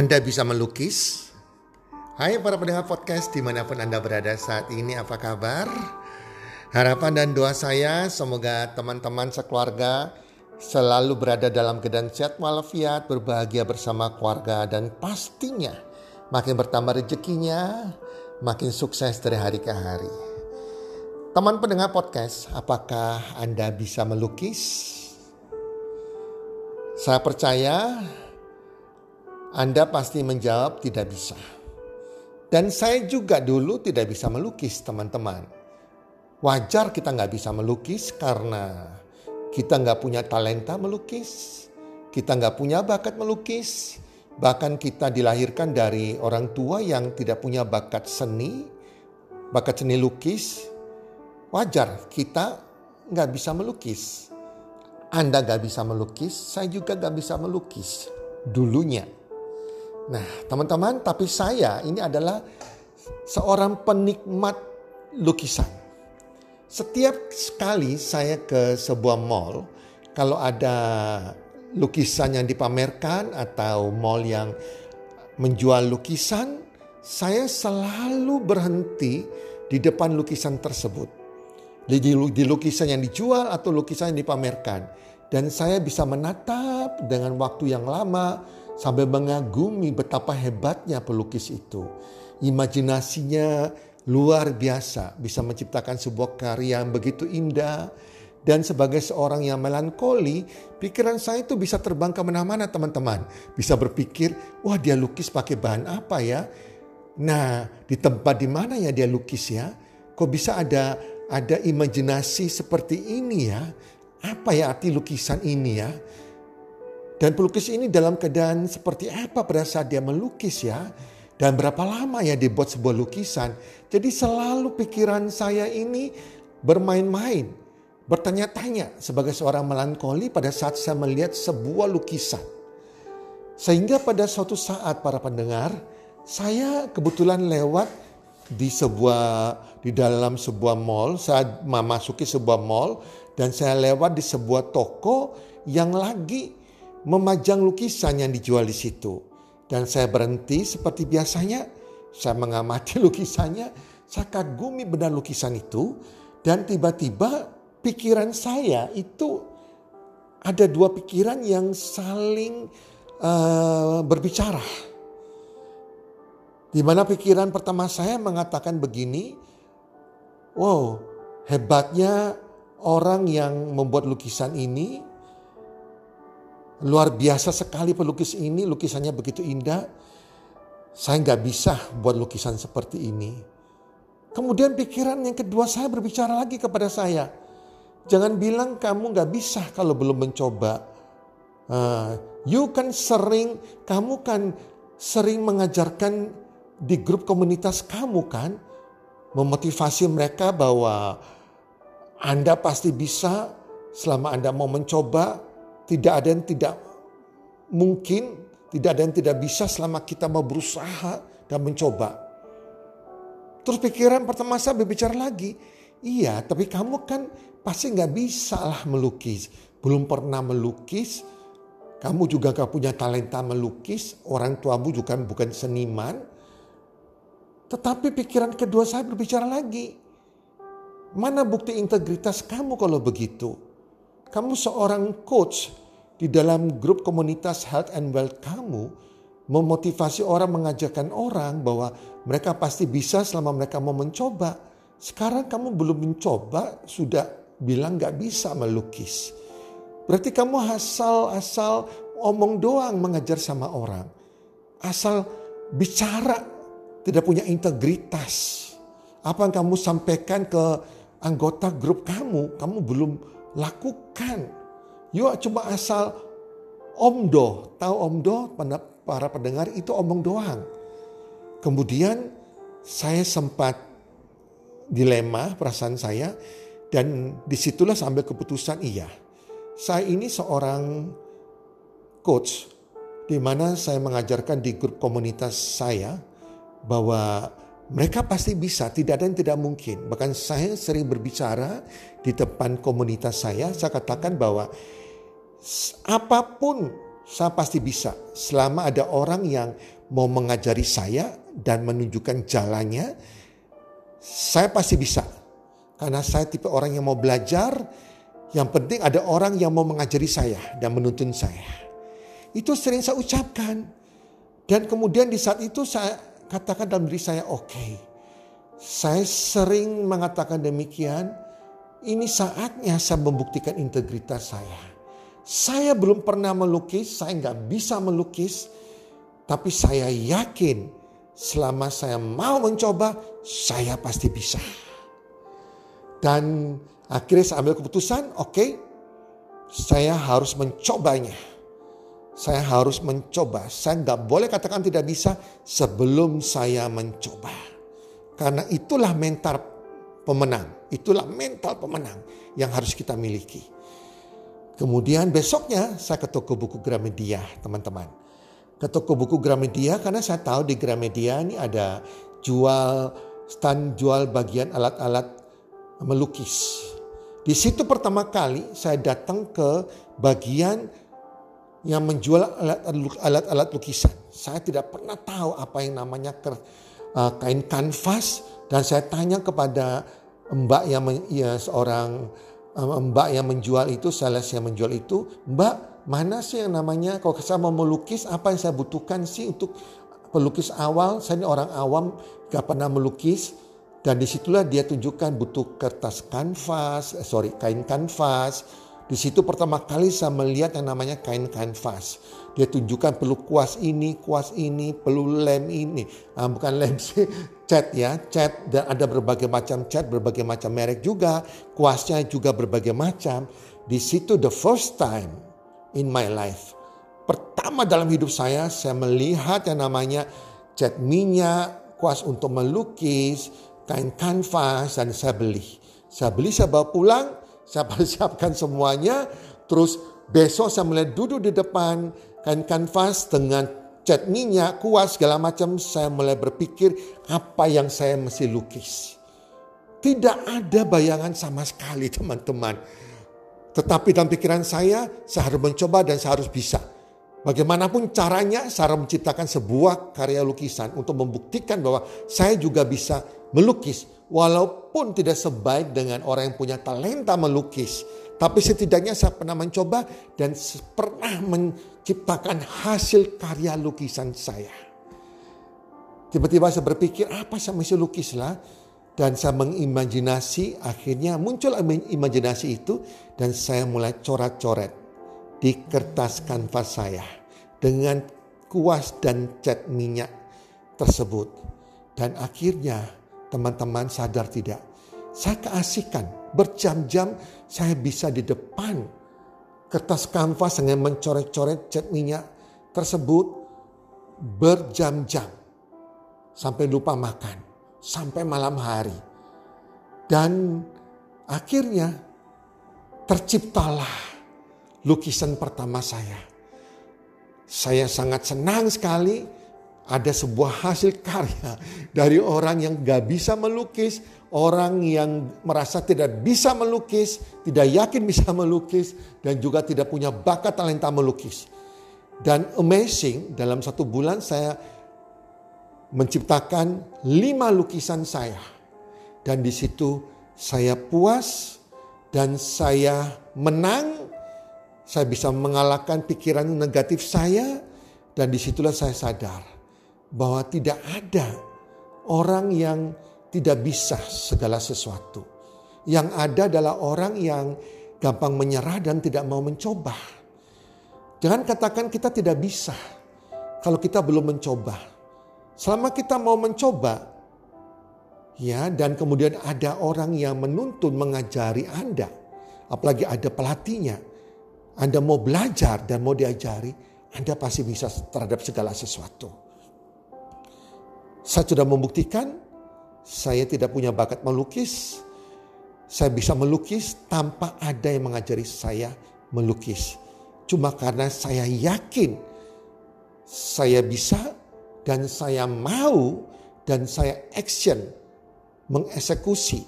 Anda bisa melukis? Hai para pendengar podcast di mana pun Anda berada saat ini apa kabar? Harapan dan doa saya semoga teman-teman sekeluarga selalu berada dalam keadaan sehat walafiat, berbahagia bersama keluarga dan pastinya makin bertambah rezekinya, makin sukses dari hari ke hari. Teman pendengar podcast, apakah Anda bisa melukis? Saya percaya anda pasti menjawab tidak bisa. Dan saya juga dulu tidak bisa melukis teman-teman. Wajar kita nggak bisa melukis karena kita nggak punya talenta melukis. Kita nggak punya bakat melukis. Bahkan kita dilahirkan dari orang tua yang tidak punya bakat seni. Bakat seni lukis. Wajar kita nggak bisa melukis. Anda nggak bisa melukis, saya juga nggak bisa melukis dulunya. Nah, teman-teman, tapi saya ini adalah seorang penikmat lukisan. Setiap sekali saya ke sebuah mall, kalau ada lukisan yang dipamerkan atau mall yang menjual lukisan, saya selalu berhenti di depan lukisan tersebut. Di lukisan yang dijual atau lukisan yang dipamerkan. Dan saya bisa menatap dengan waktu yang lama, sampai mengagumi betapa hebatnya pelukis itu. Imajinasinya luar biasa, bisa menciptakan sebuah karya yang begitu indah. Dan sebagai seorang yang melankoli, pikiran saya itu bisa terbang ke mana-mana teman-teman. Bisa berpikir, wah dia lukis pakai bahan apa ya? Nah, di tempat di mana ya dia lukis ya? Kok bisa ada ada imajinasi seperti ini ya? Apa ya arti lukisan ini ya? Dan pelukis ini dalam keadaan seperti apa pada saat dia melukis ya. Dan berapa lama ya dibuat sebuah lukisan. Jadi selalu pikiran saya ini bermain-main. Bertanya-tanya sebagai seorang melankoli pada saat saya melihat sebuah lukisan. Sehingga pada suatu saat para pendengar, saya kebetulan lewat di sebuah di dalam sebuah mall, saya memasuki sebuah mall dan saya lewat di sebuah toko yang lagi memajang lukisan yang dijual di situ. Dan saya berhenti seperti biasanya, saya mengamati lukisannya, saya kagumi benar lukisan itu, dan tiba-tiba pikiran saya itu ada dua pikiran yang saling uh, berbicara. Di mana pikiran pertama saya mengatakan begini, wow hebatnya orang yang membuat lukisan ini Luar biasa sekali pelukis ini, lukisannya begitu indah. Saya nggak bisa buat lukisan seperti ini. Kemudian pikiran yang kedua saya berbicara lagi kepada saya. Jangan bilang kamu nggak bisa kalau belum mencoba. Uh, you kan sering, kamu kan sering mengajarkan di grup komunitas kamu kan. Memotivasi mereka bahwa Anda pasti bisa selama Anda mau mencoba tidak ada yang tidak mungkin, tidak ada yang tidak bisa selama kita mau berusaha dan mencoba. Terus pikiran pertama saya berbicara lagi, iya tapi kamu kan pasti nggak bisa lah melukis. Belum pernah melukis, kamu juga gak punya talenta melukis, orang tuamu juga bukan seniman. Tetapi pikiran kedua saya berbicara lagi. Mana bukti integritas kamu kalau begitu? Kamu seorang coach di dalam grup komunitas health and wealth kamu memotivasi orang, mengajarkan orang bahwa mereka pasti bisa selama mereka mau mencoba. Sekarang kamu belum mencoba, sudah bilang gak bisa melukis. Berarti kamu asal-asal omong doang mengajar sama orang. Asal bicara, tidak punya integritas. Apa yang kamu sampaikan ke anggota grup kamu, kamu belum lakukan. Yuk cuma asal omdo, tahu omdo para pendengar itu omong doang. Kemudian saya sempat dilema perasaan saya dan di situlah sambil keputusan iya. Saya ini seorang coach di mana saya mengajarkan di grup komunitas saya bahwa mereka pasti bisa, tidak ada yang tidak mungkin. Bahkan saya sering berbicara di depan komunitas saya, saya katakan bahwa apa pun saya pasti bisa. Selama ada orang yang mau mengajari saya dan menunjukkan jalannya, saya pasti bisa. Karena saya tipe orang yang mau belajar, yang penting ada orang yang mau mengajari saya dan menuntun saya. Itu sering saya ucapkan. Dan kemudian di saat itu saya katakan dalam diri saya, oke. Okay. Saya sering mengatakan demikian. Ini saatnya saya membuktikan integritas saya. Saya belum pernah melukis, saya nggak bisa melukis. Tapi saya yakin selama saya mau mencoba, saya pasti bisa. Dan akhirnya saya ambil keputusan, oke, okay, saya harus mencobanya saya harus mencoba. Saya nggak boleh katakan tidak bisa sebelum saya mencoba. Karena itulah mental pemenang. Itulah mental pemenang yang harus kita miliki. Kemudian besoknya saya ke toko buku Gramedia teman-teman. Ke toko buku Gramedia karena saya tahu di Gramedia ini ada jual stand jual bagian alat-alat melukis. Di situ pertama kali saya datang ke bagian yang menjual alat-alat lukisan. Saya tidak pernah tahu apa yang namanya uh, kain kanvas dan saya tanya kepada mbak yang ya, seorang uh, mbak yang menjual itu, sales yang menjual itu, mbak mana sih yang namanya kalau saya mau melukis apa yang saya butuhkan sih untuk pelukis awal? Saya ini orang awam gak pernah melukis dan di situlah dia tunjukkan butuh kertas kanvas, eh, sorry kain kanvas, di situ pertama kali saya melihat yang namanya kain kanvas. Dia tunjukkan perlu kuas ini, kuas ini, perlu lem ini. Nah, bukan lem sih, cat ya, cat dan ada berbagai macam cat, berbagai macam merek juga. Kuasnya juga berbagai macam. Di situ the first time in my life. Pertama dalam hidup saya, saya melihat yang namanya cat minyak, kuas untuk melukis, kain kanvas, dan saya beli. Saya beli, saya bawa pulang, saya persiapkan semuanya. Terus besok saya mulai duduk di depan kain kanvas dengan cat minyak, kuas segala macam. Saya mulai berpikir apa yang saya mesti lukis. Tidak ada bayangan sama sekali teman-teman. Tetapi dalam pikiran saya, saya harus mencoba dan saya harus bisa. Bagaimanapun caranya, saya menciptakan sebuah karya lukisan untuk membuktikan bahwa saya juga bisa melukis walaupun tidak sebaik dengan orang yang punya talenta melukis. Tapi setidaknya saya pernah mencoba dan pernah menciptakan hasil karya lukisan saya. Tiba-tiba saya berpikir apa saya mesti lukis lah. Dan saya mengimajinasi akhirnya muncul imajinasi itu dan saya mulai coret-coret di kertas kanvas saya dengan kuas dan cat minyak tersebut. Dan akhirnya Teman-teman sadar tidak? Saya keasikan. Berjam-jam saya bisa di depan kertas kanvas dengan mencoret-coret cat minyak tersebut berjam-jam. Sampai lupa makan. Sampai malam hari. Dan akhirnya terciptalah lukisan pertama saya. Saya sangat senang sekali ada sebuah hasil karya dari orang yang gak bisa melukis, orang yang merasa tidak bisa melukis, tidak yakin bisa melukis, dan juga tidak punya bakat talenta melukis. Dan amazing, dalam satu bulan saya menciptakan lima lukisan saya. Dan di situ saya puas, dan saya menang. Saya bisa mengalahkan pikiran negatif saya, dan di situlah saya sadar bahwa tidak ada orang yang tidak bisa segala sesuatu. Yang ada adalah orang yang gampang menyerah dan tidak mau mencoba. Jangan katakan kita tidak bisa kalau kita belum mencoba. Selama kita mau mencoba, ya, dan kemudian ada orang yang menuntun mengajari Anda, apalagi ada pelatihnya, Anda mau belajar dan mau diajari, Anda pasti bisa terhadap segala sesuatu. Saya sudah membuktikan, saya tidak punya bakat melukis, saya bisa melukis tanpa ada yang mengajari saya melukis. Cuma karena saya yakin saya bisa dan saya mau dan saya action mengeksekusi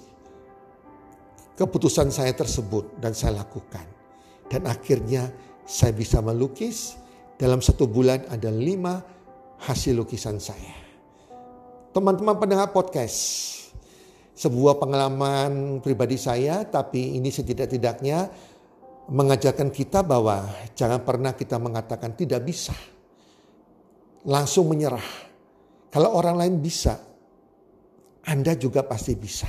keputusan saya tersebut dan saya lakukan. Dan akhirnya saya bisa melukis dalam satu bulan ada lima hasil lukisan saya. Teman-teman pendengar podcast, sebuah pengalaman pribadi saya tapi ini setidak-tidaknya mengajarkan kita bahwa jangan pernah kita mengatakan tidak bisa. Langsung menyerah. Kalau orang lain bisa, anda juga pasti bisa.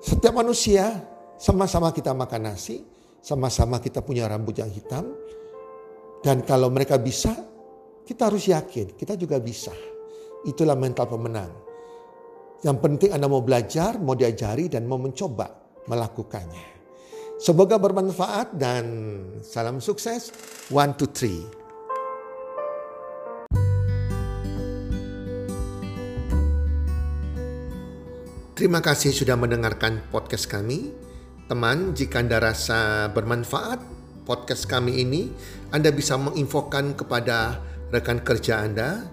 Setiap manusia sama-sama kita makan nasi, sama-sama kita punya rambut yang hitam. Dan kalau mereka bisa, kita harus yakin kita juga bisa. Itulah mental pemenang. Yang penting Anda mau belajar, mau diajari, dan mau mencoba melakukannya. Semoga bermanfaat dan salam sukses. One, two, three. Terima kasih sudah mendengarkan podcast kami. Teman, jika Anda rasa bermanfaat podcast kami ini, Anda bisa menginfokan kepada rekan kerja Anda,